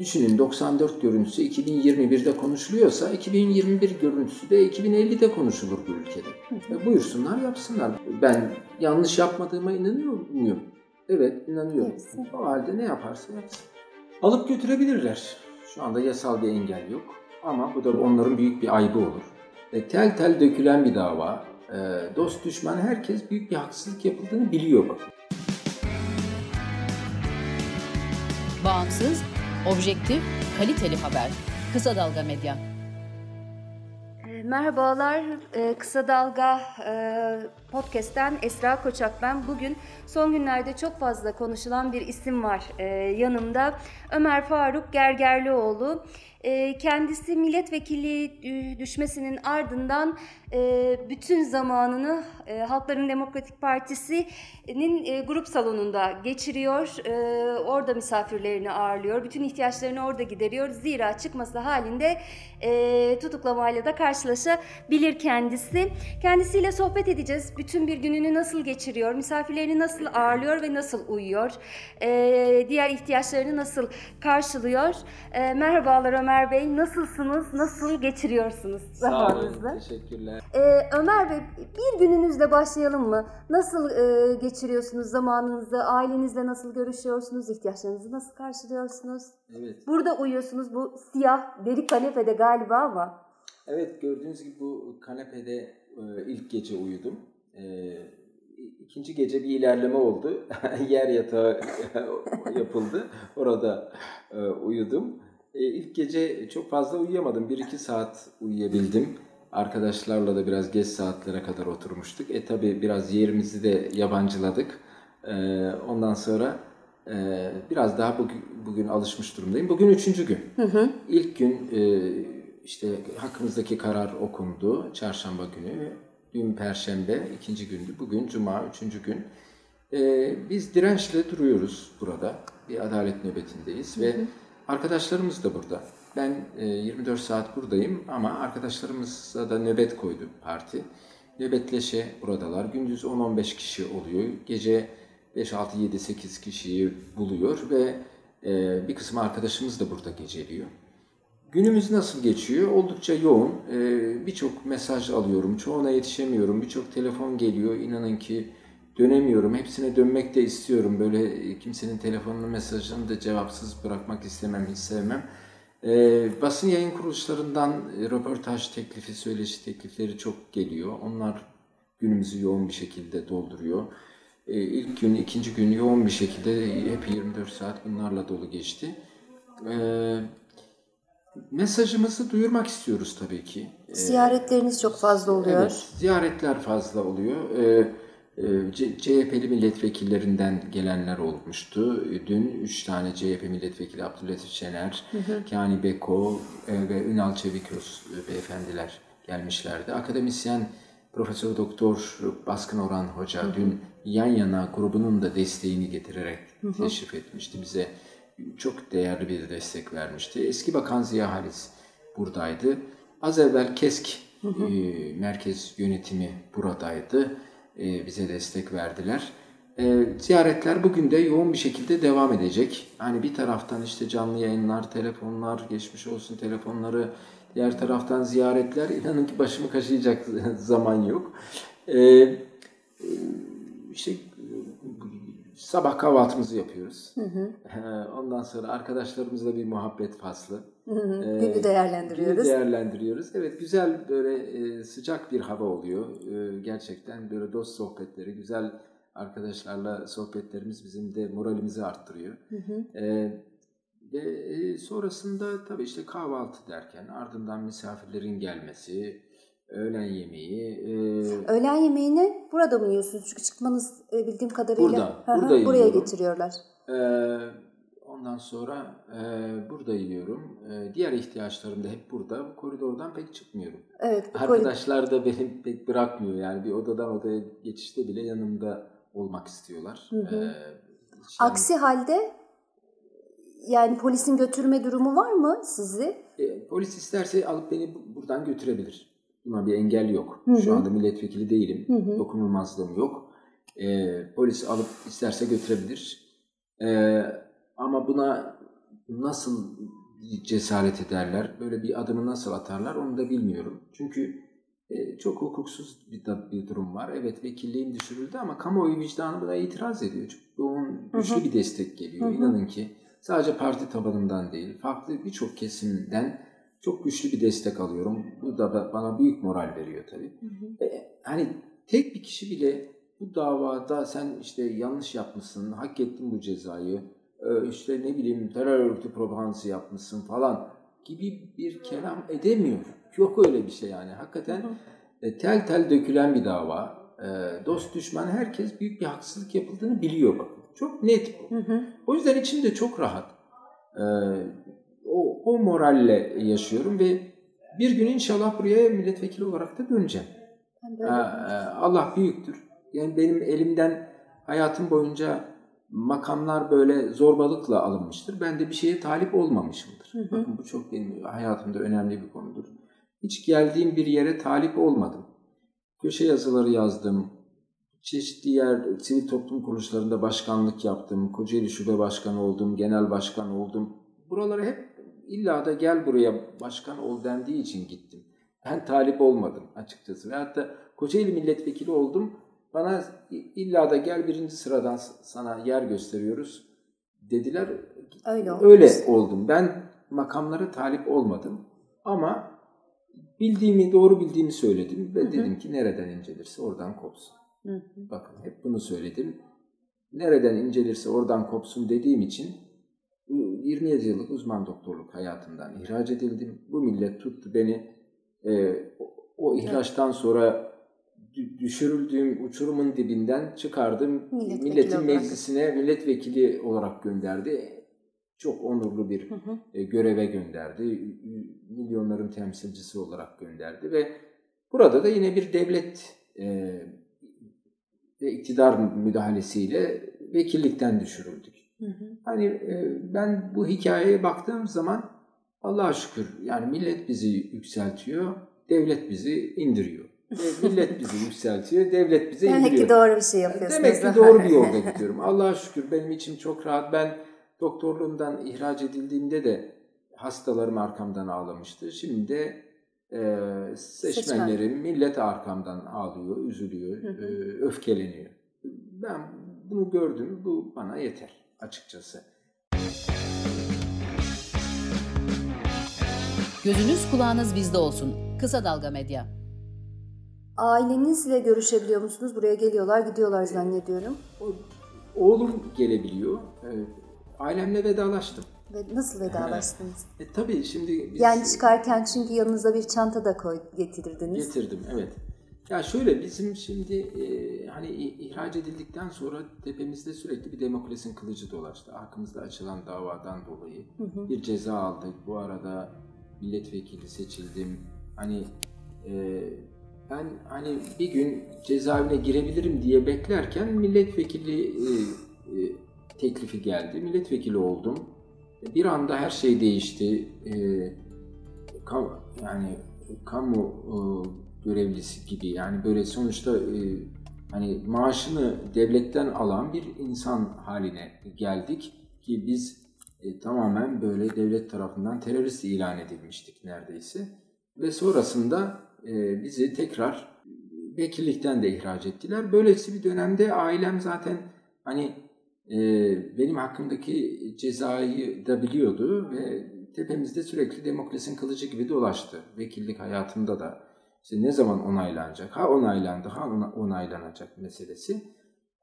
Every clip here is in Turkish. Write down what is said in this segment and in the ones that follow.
Düşünün 94 görüntüsü 2021'de konuşuluyorsa 2021 görüntüsü de 2050'de konuşulur bu ülkede. E buyursunlar yapsınlar. Ben yanlış yapmadığıma inanıyor muyum? Evet inanıyorum. Hepsi. O halde ne yaparsa yapsın. Alıp götürebilirler. Şu anda yasal bir engel yok. Ama bu da onların büyük bir ayıbı olur. E, tel tel dökülen bir dava. E, dost düşman herkes büyük bir haksızlık yapıldığını biliyor bakın. Bağımsız, objektif, kaliteli haber. Kısa Dalga Medya. E, Merhabalar, e, Kısa Dalga e, Podcast'ten Esra Koçak ben. Bugün son günlerde çok fazla konuşulan bir isim var e, yanımda. Ömer Faruk Gergerlioğlu. E, Kendisi milletvekili dü- düşmesinin ardından e, bütün zamanını e, Halkların Demokratik Partisi'nin e, grup salonunda geçiriyor. E, Orada misafirlerini ağırlıyor. Bütün ihtiyaçlarını orada gideriyor. Zira çıkması halinde e, tutuklamayla da karşılaşabilir kendisi. Kendisiyle sohbet edeceğiz. Bütün bir gününü nasıl geçiriyor, misafirlerini nasıl ağırlıyor ve nasıl uyuyor, e, diğer ihtiyaçlarını nasıl karşılıyor. E, merhabalar Ömer Bey, nasılsınız, nasıl geçiriyorsunuz zamanınızı? Teşekkürler. Ee, Ömer Bey bir gününüzle başlayalım mı? Nasıl e, geçiriyorsunuz zamanınızı? Ailenizle nasıl görüşüyorsunuz? ihtiyaçlarınızı nasıl karşılıyorsunuz? Evet. Burada uyuyorsunuz bu siyah deri kanepede galiba ama. Evet gördüğünüz gibi bu kanepede e, ilk gece uyudum. E, ikinci gece bir ilerleme oldu. Yer yatağı yapıldı. Orada e, uyudum. E, ilk gece çok fazla uyuyamadım. 1-2 saat uyuyabildim. Arkadaşlarla da biraz geç saatlere kadar oturmuştuk. E tabi biraz yerimizi de yabancıladık. E, ondan sonra e, biraz daha bugün, bugün alışmış durumdayım. Bugün üçüncü gün. İlk gün e, işte hakkımızdaki karar okundu çarşamba günü. Dün perşembe ikinci gündü. Bugün cuma üçüncü gün. E, biz dirençle duruyoruz burada. Bir adalet nöbetindeyiz ve arkadaşlarımız da burada. Ben e, 24 saat buradayım ama arkadaşlarımıza da nöbet koydu parti. Nöbetleşe buradalar. Gündüz 10-15 kişi oluyor. Gece 5, 6, 7, 8 kişiyi buluyor ve e, bir kısım arkadaşımız da burada geceliyor. Günümüz nasıl geçiyor? Oldukça yoğun. Ee, birçok mesaj alıyorum. Çoğuna yetişemiyorum. Birçok telefon geliyor. İnanın ki dönemiyorum. Hepsine dönmek de istiyorum. Böyle kimsenin telefonunu, mesajını da cevapsız bırakmak istemem, hiç sevmem. Ee, basın yayın kuruluşlarından e, röportaj teklifi, söyleşi teklifleri çok geliyor. Onlar günümüzü yoğun bir şekilde dolduruyor. Ee, ilk gün, ikinci gün yoğun bir şekilde hep 24 saat bunlarla dolu geçti. Ee, mesajımızı duyurmak istiyoruz tabii ki. Ee, Ziyaretleriniz çok fazla oluyor. Evet, ziyaretler fazla oluyor. Ee, e, CHP'li milletvekillerinden gelenler olmuştu. Dün üç tane CHP milletvekili Abdülatif Şener, Kani Beko e, ve Ünal Çeviköz e, beyefendiler gelmişlerdi. Akademisyen Profesör Doktor Baskın Orhan Hoca dün yan yana grubunun da desteğini getirerek teşrif etmişti. Bize çok değerli bir destek vermişti. Eski Bakan Ziya Halis buradaydı. Az evvel KESK e, merkez yönetimi buradaydı. E, bize destek verdiler. E, ziyaretler bugün de yoğun bir şekilde devam edecek. Hani bir taraftan işte canlı yayınlar, telefonlar, geçmiş olsun telefonları, diğer taraftan ziyaretler. İnanın ki başımı kaşıyacak zaman yok. E, e, işte sabah kahvaltımızı yapıyoruz. Ee, Ondan sonra arkadaşlarımızla bir muhabbet faslı. Ee, Günü değerlendiriyoruz. Günü değerlendiriyoruz. Evet güzel böyle e, sıcak bir hava oluyor. E, Gerçekten böyle dost sohbetleri, güzel arkadaşlarla sohbetlerimiz bizim de moralimizi arttırıyor. E, Ve e, sonrasında tabii işte kahvaltı derken ardından misafirlerin gelmesi, öğlen yemeği. e, Öğlen yemeğini burada mı yiyorsunuz? Çünkü çıkmanız e, bildiğim kadarıyla Burada, Hı hı, burada buraya yiyorum. getiriyorlar. Ee, Ondan sonra e, burada yiyorum. E, diğer ihtiyaçlarım da hep burada. Bu koridordan pek çıkmıyorum. Evet. koridor- Arkadaşlar da beni pek bırakmıyor. Yani bir odadan odaya geçişte bile yanımda olmak istiyorlar. Hı hı. E, hiç Aksi halde yani polisin götürme durumu var mı sizi? E, polis isterse alıp beni bu- buradan götürebilir. Buna bir engel yok. Hı hı. Şu anda milletvekili değilim. Hı hı. Dokunulmazlığım yok. E, polis alıp isterse götürebilir. E, ama buna nasıl cesaret ederler, böyle bir adımı nasıl atarlar onu da bilmiyorum. Çünkü e, çok hukuksuz bir, bir durum var. Evet vekilliğim düşürüldü ama kamuoyu vicdanı buna itiraz ediyor. Çok yoğun, güçlü Hı hı. bir destek geliyor. Hı hı. İnanın ki sadece parti tabanından değil, farklı birçok kesimden çok güçlü bir destek alıyorum. Bu da ba- bana büyük moral veriyor tabii. E, hani tek bir kişi bile bu davada sen işte yanlış yapmışsın, hak ettin bu cezayı, e, işte ne bileyim terör örgütü propagandası yapmışsın falan gibi bir kelam edemiyor. Yok öyle bir şey yani. Hakikaten e, tel tel dökülen bir dava. E, dost düşman herkes büyük bir haksızlık yapıldığını biliyor bakın. Çok net bu. Hı hı. O yüzden içim de çok rahat. O, o moralle yaşıyorum ve bir gün inşallah buraya milletvekili olarak da döneceğim. Ee, böyle- Allah büyüktür. Yani benim elimden hayatım boyunca makamlar böyle zorbalıkla alınmıştır. Ben de bir şeye talip olmamışımdır. Hı hı. Bakın bu çok benim hayatımda önemli bir konudur. Hiç geldiğim bir yere talip olmadım. Köşe yazıları yazdım. Çeşitli yer, sivil toplum kuruluşlarında başkanlık yaptım. Kocaeli Şube Başkanı oldum, genel başkan oldum. Buralara hep illa da gel buraya başkan ol dendiği için gittim. Ben talip olmadım açıkçası. Ve hatta Kocaeli milletvekili oldum. Bana illa da gel birinci sıradan sana yer gösteriyoruz dediler. Öyle. Öyle oldum. Ben makamlara talip olmadım. Ama bildiğimi, doğru bildiğimi söyledim. Ve Hı hı. dedim ki nereden incelirse oradan kopsun. Hı hı. Bakın hep bunu söyledim. Nereden incelirse oradan kopsun dediğim için 27 yıllık uzman doktorluk hayatımdan ihraç edildim. Bu millet tuttu beni e, o, ihraçtan sonra dü- düşürüldüğüm uçurumun dibinden çıkardım. Milletvekili Milletin olarak. meclisine milletvekili olarak gönderdi. Çok onurlu bir Hı hı. e, göreve gönderdi. Milyonların temsilcisi olarak gönderdi ve burada da yine bir devlet e, ve iktidar müdahalesiyle vekillikten düşürüldük. Hı hı. Hani e, ben bu hikayeye baktığım zaman Allah'a şükür yani millet bizi yükseltiyor, devlet bizi indiriyor. Ve millet bizi yükseltiyor, devlet bizi Demek indiriyor. ki doğru bir şey yapıyorsunuz. Demek ki doğru bir yolda gidiyorum. Allah'a şükür benim içim çok rahat. Ben doktorluğumdan ihraç edildiğimde de hastalarım arkamdan ağlamıştı. Şimdi de e, seçmenlerim, millet arkamdan ağlıyor, üzülüyor, Hı hı. e, öfkeleniyor. Ben bunu gördüm, bu bana yeter açıkçası. Gözünüz kulağınız bizde olsun. Kısa Dalga Medya. Ailenizle görüşebiliyor musunuz? Buraya geliyorlar, gidiyorlar zannediyorum. O- Oğlum gelebiliyor. E, ailemle vedalaştım. Ve nasıl vedalaştınız? E, tabii şimdi biz... Yani çıkarken çünkü yanınıza bir çanta da koy, getirdiniz. Getirdim evet. Ya şöyle bizim şimdi e, hani ihraç edildikten sonra tepemizde sürekli bir demokrasinin kılıcı dolaştı. Arkamızda açılan davadan dolayı bir ceza aldık. Bu arada milletvekili seçildim. Hani e, ben hani bir gün cezaevine girebilirim diye beklerken milletvekili e, e, teklifi geldi. Milletvekili oldum. Bir anda her şey değişti. E, kam- yani kamu e, görevlisi gibi yani böyle sonuçta e, hani maaşını devletten alan bir insan haline geldik ki biz e, tamamen böyle devlet tarafından terörist ilan edilmiştik neredeyse ve sonrasında e, bizi tekrar vekillikten de ihraç ettiler. Böylesi bir dönemde ailem zaten hani e, benim hakkımdaki cezayı da biliyordu ve tepemizde sürekli demokrasinin kılıcı gibi dolaştı. Vekillik hayatımda da işte ne zaman onaylanacak, ha onaylandı, ha ona- onaylanacak meselesi.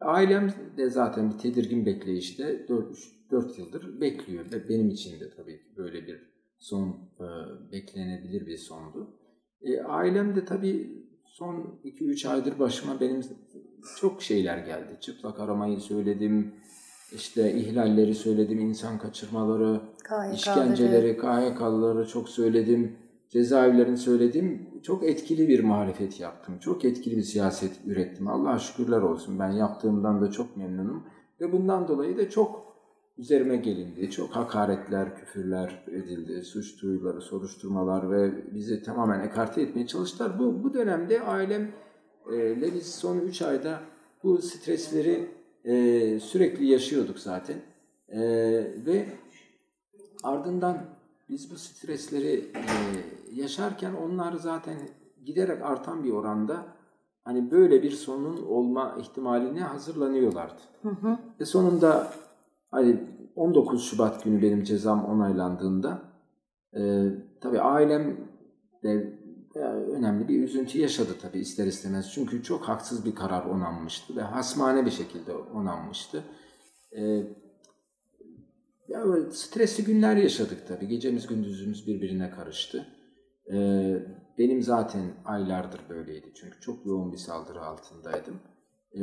Ailem de zaten bir tedirgin bekleyişte 4, 4 yıldır bekliyor. Ve benim için de tabii ki böyle bir son e, beklenebilir bir sondu. E, ailem de tabii son 2-3 aydır başıma benim çok şeyler geldi. Çıplak aramayı söyledim. işte ihlalleri söyledim, insan kaçırmaları, KYK'ları. işkenceleri, KHK'ları çok söyledim. Cezaevlerini söyledim. Çok etkili bir marifet yaptım. Çok etkili bir siyaset ürettim. Allah'a şükürler olsun. Ben yaptığımdan da çok memnunum. Ve bundan dolayı da çok üzerime gelindi. Çok hakaretler, küfürler edildi. Suç duyuları, soruşturmalar ve bizi tamamen ekarte etmeye çalıştılar. Bu, bu dönemde ailemle biz son 3 ayda bu stresleri e, sürekli yaşıyorduk zaten. E, ve ardından biz bu stresleri e, yaşarken onlar zaten giderek artan bir oranda hani böyle bir sonun olma ihtimaline hazırlanıyorlardı. Hı hı. Ve sonunda hani 19 Şubat günü benim cezam onaylandığında e, tabii ailem de e, önemli bir üzüntü yaşadı tabii ister istemez. Çünkü çok haksız bir karar onanmıştı ve hasmane bir şekilde onanmıştı. E, ya böyle stresli günler yaşadık tabii. Gecemiz gündüzümüz birbirine karıştı. E, benim zaten aylardır böyleydi. Çünkü çok yoğun bir saldırı altındaydım. E,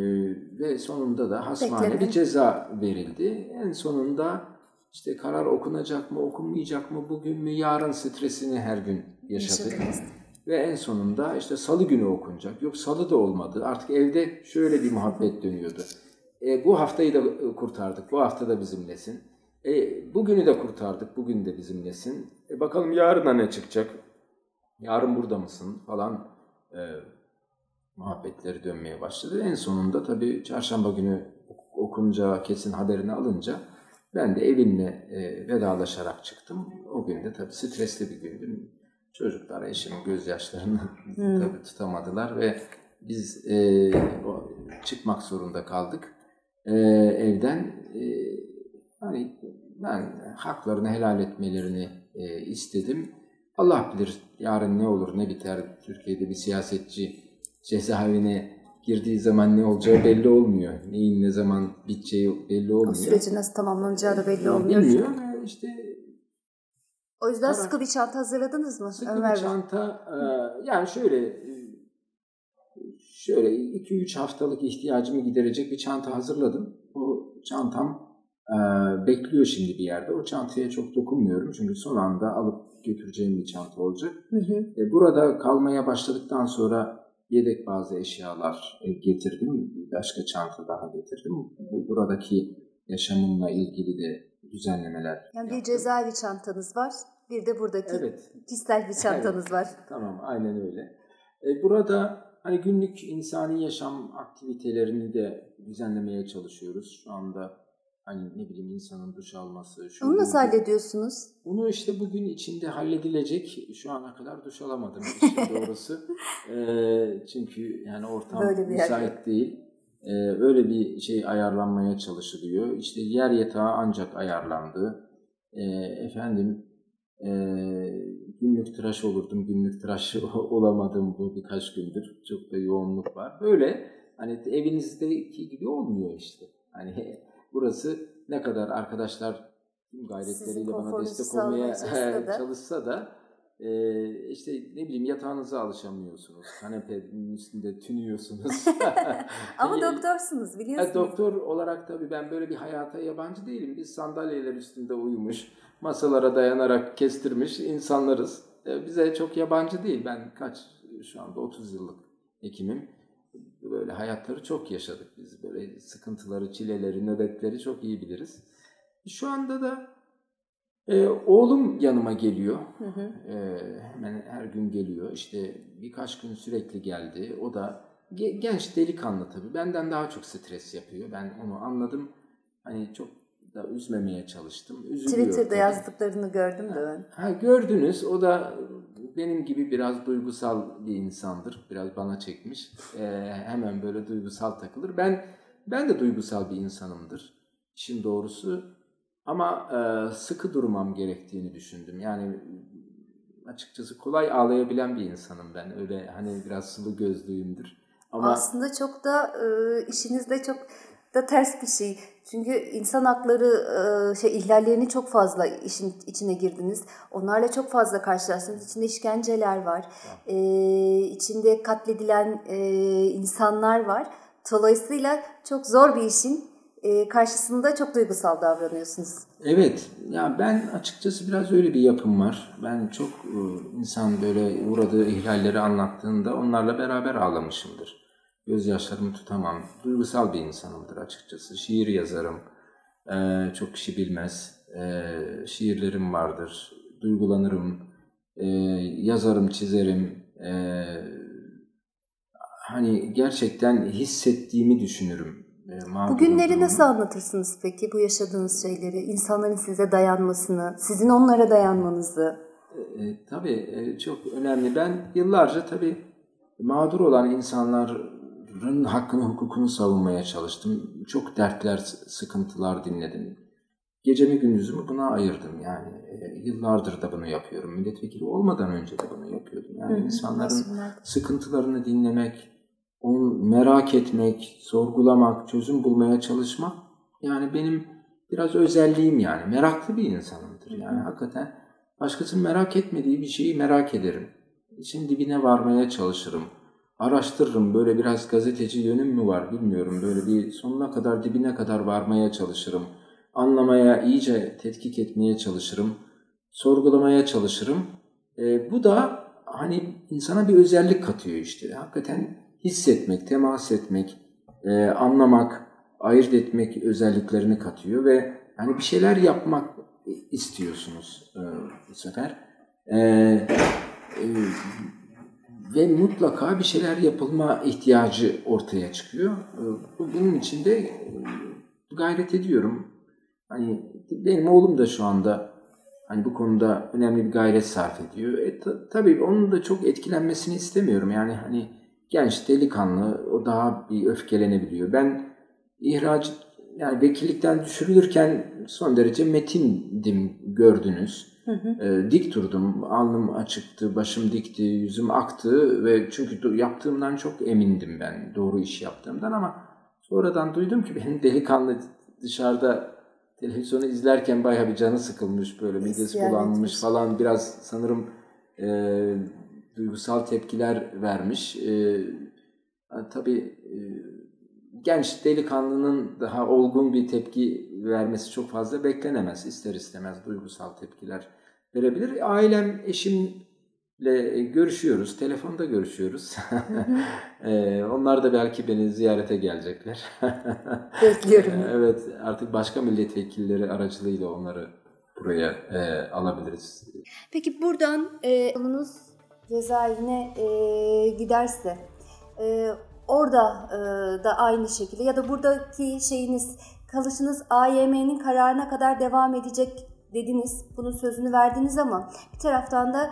ve sonunda da hasmane bir ceza verildi. En sonunda işte karar okunacak mı, okunmayacak mı, bugün mü, yarın stresini her gün yaşadık. Yaşadınız. Ve en sonunda işte salı günü okunacak. Yok salı da olmadı. Artık evde şöyle bir muhabbet dönüyordu. E, bu haftayı da kurtardık. Bu hafta da bizimlesin. E, bugünü de kurtardık. Bugün de bizimlesin. E, bakalım yarına ne çıkacak? Yarın burada mısın? Falan e, muhabbetleri dönmeye başladı. En sonunda tabii çarşamba günü ok- okunca kesin haberini alınca ben de evimle e, vedalaşarak çıktım. O gün de tabii stresli bir gündü. Çocuklar eşimin gözyaşlarını Hmm. tabii tutamadılar ve biz e, o, çıkmak zorunda kaldık e, evden. E, hani ben haklarını helal etmelerini e, istedim. Allah bilir yarın ne olur ne biter. Türkiye'de bir siyasetçi cezaevine girdiği zaman ne olacağı belli olmuyor. Neyin ne zaman biteceği belli O olmuyor. sürecin nasıl tamamlanacağı da belli olmuyor. Bilmiyor. İşte O yüzden Karar- sıkı bir çanta hazırladınız mı Sıkı Ömer bir çanta e, yani şöyle şöyle 2-3 haftalık ihtiyacımı giderecek bir çanta hazırladım. Bu çantam bekliyor şimdi bir yerde. O çantaya çok dokunmuyorum çünkü son anda alıp götüreceğim bir çanta olacak. Hı hı. E, burada kalmaya başladıktan sonra yedek bazı eşyalar e, getirdim. Bir başka çanta daha getirdim. Bu, buradaki yaşamımla ilgili de düzenlemeler Yani bir yaptım. cezaevi çantanız var. Bir de buradaki Evet. kişisel bir çantanız var. Tamam, aynen öyle. E, burada hani günlük insani yaşam aktivitelerini de düzenlemeye çalışıyoruz. Şu anda hani ne bileyim insanın duş alması. şu Onu nasıl hallediyorsunuz? Bunu işte bugün içinde halledilecek. Şu ana kadar duş alamadım işin doğrusu. E, çünkü yani ortam Böyle bir yer müsait değil. E, öyle bir şey ayarlanmaya çalışılıyor. İşte yer yatağı ancak ayarlandı. E, efendim e, günlük tıraş olurdum. Günlük tıraş olamadım bu birkaç gündür. Çok da yoğunluk var. Böyle hani evinizdeki gibi olmuyor işte. Hani burası ne kadar arkadaşlar tüm gayretleriyle bana destek olmaya çalışsa da- e, işte ne bileyim yatağınıza alışamıyorsunuz. Kanepenin üstünde tünüyorsunuz. Ama Hani- doktorsunuz biliyorsunuz. doktor olarak tabii ben böyle bir hayata yabancı değilim. Biz sandalyeler üstünde uyumuş, masalara dayanarak kestirmiş insanlarız. E, Bize çok yabancı değil. Ben kaç şu anda 30 yıllık hekimim. Böyle hayatları çok yaşadık biz. Böyle sıkıntıları, çileleri, nöbetleri çok iyi biliriz. Şu anda da e, oğlum yanıma geliyor. Hı hı. Ee, hemen her gün geliyor. İşte birkaç gün sürekli geldi. O da ge- genç delikanlı tabii. Benden daha çok stres yapıyor. Ben onu anladım. Hani çok da üzmemeye çalıştım. Üzülüyor Twitter'da tabii. yazdıklarını gördüm de ben. Ha, gördünüz. O da benim gibi biraz duygusal bir insandır. Biraz bana çekmiş. Ee, hemen böyle duygusal takılır. Ben ben de duygusal bir insanımdır. İşin doğrusu. Ama e, sıkı durmam gerektiğini düşündüm. Yani açıkçası kolay ağlayabilen bir insanım ben. Öyle hani biraz sıvı gözlüyümdür. Ama Aslında çok da e, işiniz de çok da ters bir şey. Çünkü insan hakları şey ihlallerini çok fazla işin içine girdiniz. Onlarla çok fazla karşılaştınız. İçinde işkenceler var. E, içinde katledilen e, insanlar var. Dolayısıyla çok zor bir işin e, karşısında çok duygusal davranıyorsunuz. Evet, ya ben açıkçası biraz öyle bir yapım var. Ben çok insan böyle uğradığı ihlalleri anlattığında onlarla beraber ağlamışımdır. Gözyaşlarımı tutamam. Duygusal bir insanımdır açıkçası. Şiir yazarım. Ee, çok kişi bilmez. Ee, şiirlerim vardır. Duygulanırım. Ee, yazarım, çizerim. Ee, hani gerçekten hissettiğimi düşünürüm. Ee, Bugünleri olduğumu. nasıl anlatırsınız peki bu yaşadığınız şeyleri? İnsanların size dayanmasını, sizin onlara dayanmanızı. E, tabii e, çok önemli. Ben yıllarca tabii mağdur olan insanların hakkını, hukukunu savunmaya çalıştım. Çok dertler, sıkıntılar dinledim. Gecemi gündüzümü buna ayırdım yani. E, yıllardır da bunu yapıyorum. Milletvekili olmadan önce de bunu yapıyordum. Yani insanların sıkıntılarını dinlemek, onu merak etmek, sorgulamak, çözüm bulmaya çalışmak yani benim biraz özelliğim yani. Meraklı bir insanımdır yani hakikaten. Başkasının merak etmediği bir şeyi merak ederim. İçin dibine varmaya çalışırım. Araştırırım. Böyle biraz gazeteci yönüm mü var bilmiyorum. Böyle bir sonuna kadar dibine kadar varmaya çalışırım. Anlamaya, iyice tetkik etmeye çalışırım. Sorgulamaya çalışırım. E, bu da hani insana bir özellik katıyor işte. Hakikaten hissetmek, temas etmek, e, anlamak, ayırt etmek özelliklerini katıyor ve hani bir şeyler yapmak istiyorsunuz e, bu sefer. E, e, ve mutlaka bir şeyler yapılma ihtiyacı ortaya çıkıyor. E, bu- bunun için de e, gayret ediyorum. Hani benim oğlum da şu anda hani bu konuda önemli bir gayret sarf ediyor. E, ta- tabii onun da çok etkilenmesini istemiyorum. Yani hani genç, delikanlı, o daha bir öfkelenebiliyor. Ben ihraç yani vekillikten düşürülürken son derece metindim gördünüz. E, dik durdum, alnım açıktı, başım dikti, yüzüm aktı ve çünkü yaptığımdan çok emindim ben doğru iş yaptığımdan ama sonradan duydum ki benim delikanlı dışarıda televizyonu izlerken bayağı bir canı sıkılmış böyle midesi İsyan bulanmış etmiş. falan biraz sanırım e, duygusal tepkiler vermiş. E, tabii e, genç delikanlının daha olgun bir tepki vermesi çok fazla beklenemez. İster istemez duygusal tepkiler verebilir. Ailem, eşimle görüşüyoruz. Telefonda görüşüyoruz. E, onlar da belki beni ziyarete gelecekler. Bekliyorum. evet artık başka milletvekilleri aracılığıyla onları buraya e, alabiliriz. Peki buradan e, cezaevine e, giderse e, orada e, da aynı şekilde ya da buradaki şeyiniz kalışınız AYM'nin kararına kadar devam edecek dediniz. Bunun sözünü verdiniz ama bir taraftan da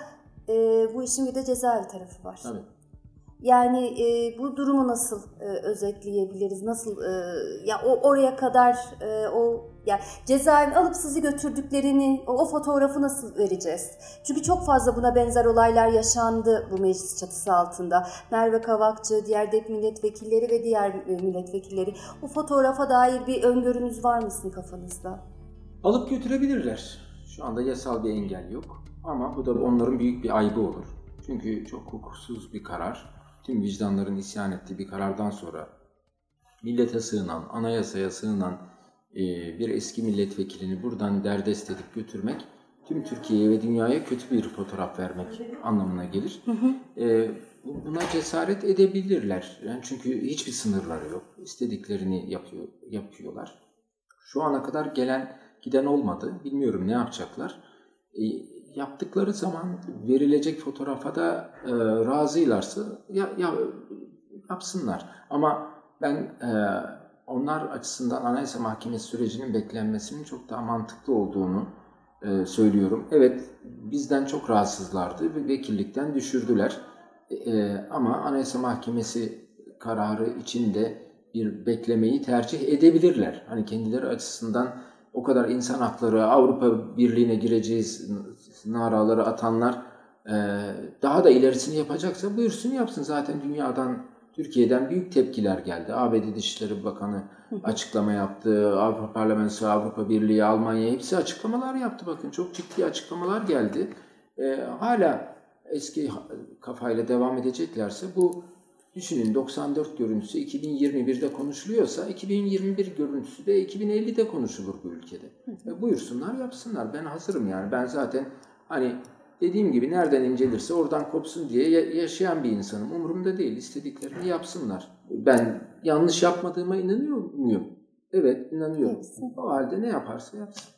e, bu işin bir de cezaevi tarafı var. Tabii. Yani e, bu durumu nasıl e, özetleyebiliriz? Nasıl e, ya o oraya kadar e, o ya cezaevine alıp sizi götürdüklerini o, o fotoğrafı nasıl vereceğiz? Çünkü çok fazla buna benzer olaylar yaşandı bu meclis çatısı altında. Merve Kavakçı, diğer DEP milletvekilleri ve diğer e, milletvekilleri. Bu fotoğrafa dair bir öngörünüz var mısın kafanızda? Alıp götürebilirler. Şu anda yasal bir engel yok. Ama bu da onların büyük bir ayıbı olur. Çünkü çok hukuksuz bir karar. Tüm vicdanların isyan ettiği bir karardan sonra millete sığınan, anayasaya sığınan e, bir eski milletvekilini buradan derdest edip götürmek tüm Türkiye'ye ve dünyaya kötü bir fotoğraf vermek anlamına gelir. E, bu- buna cesaret edebilirler. Yani çünkü hiçbir sınırları yok. İstediklerini yapıyor, yapıyorlar. Şu ana kadar gelen giden olmadı. Bilmiyorum ne yapacaklar. E, yaptıkları zaman verilecek fotoğrafa da e, razıylarsa ya, ya yapsınlar. Ama ben e, onlar açısından Anayasa Mahkemesi sürecinin beklenmesinin çok daha mantıklı olduğunu e, söylüyorum. Evet bizden çok rahatsızlardı ve vekillikten düşürdüler. E, ama Anayasa Mahkemesi kararı içinde bir beklemeyi tercih edebilirler. Hani kendileri açısından o kadar insan hakları, Avrupa Birliği'ne gireceğiz naraları atanlar e, daha da ilerisini yapacaksa buyursun yapsın. Zaten dünyadan, Türkiye'den büyük tepkiler geldi. ABD Dışişleri Bakanı açıklama yaptı. Avrupa Parlamentosu, Avrupa Birliği, Almanya hepsi açıklamalar yaptı. Bakın çok ciddi açıklamalar geldi. E, hala eski kafayla devam edeceklerse bu Düşünün 94 görüntüsü 2021'de konuşuluyorsa 2021 görüntüsü de 2050'de konuşulur bu ülkede. E buyursunlar yapsınlar. Ben hazırım yani. Ben zaten hani dediğim gibi nereden incelirse oradan kopsun diye yaşayan bir insanım. Umurumda değil. İstediklerini yapsınlar. Ben yanlış yapmadığıma inanıyor muyum? Evet inanıyorum. Evet. O halde ne yaparsa yapsın.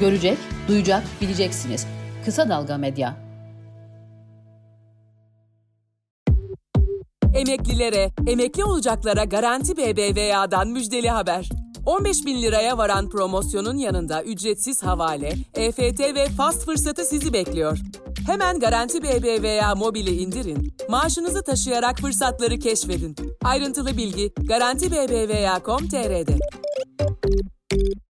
Görecek, duyacak, bileceksiniz. Kısa Dalga Medya. Emeklilere, emekli olacaklara Garanti BBVA'dan müjdeli haber. 15 bin liraya varan promosyonun yanında ücretsiz havale, EFT ve fast fırsatı sizi bekliyor. Hemen Garanti BBVA mobili indirin, maaşınızı taşıyarak fırsatları keşfedin. Ayrıntılı bilgi Garanti BBVA.com.tr'de.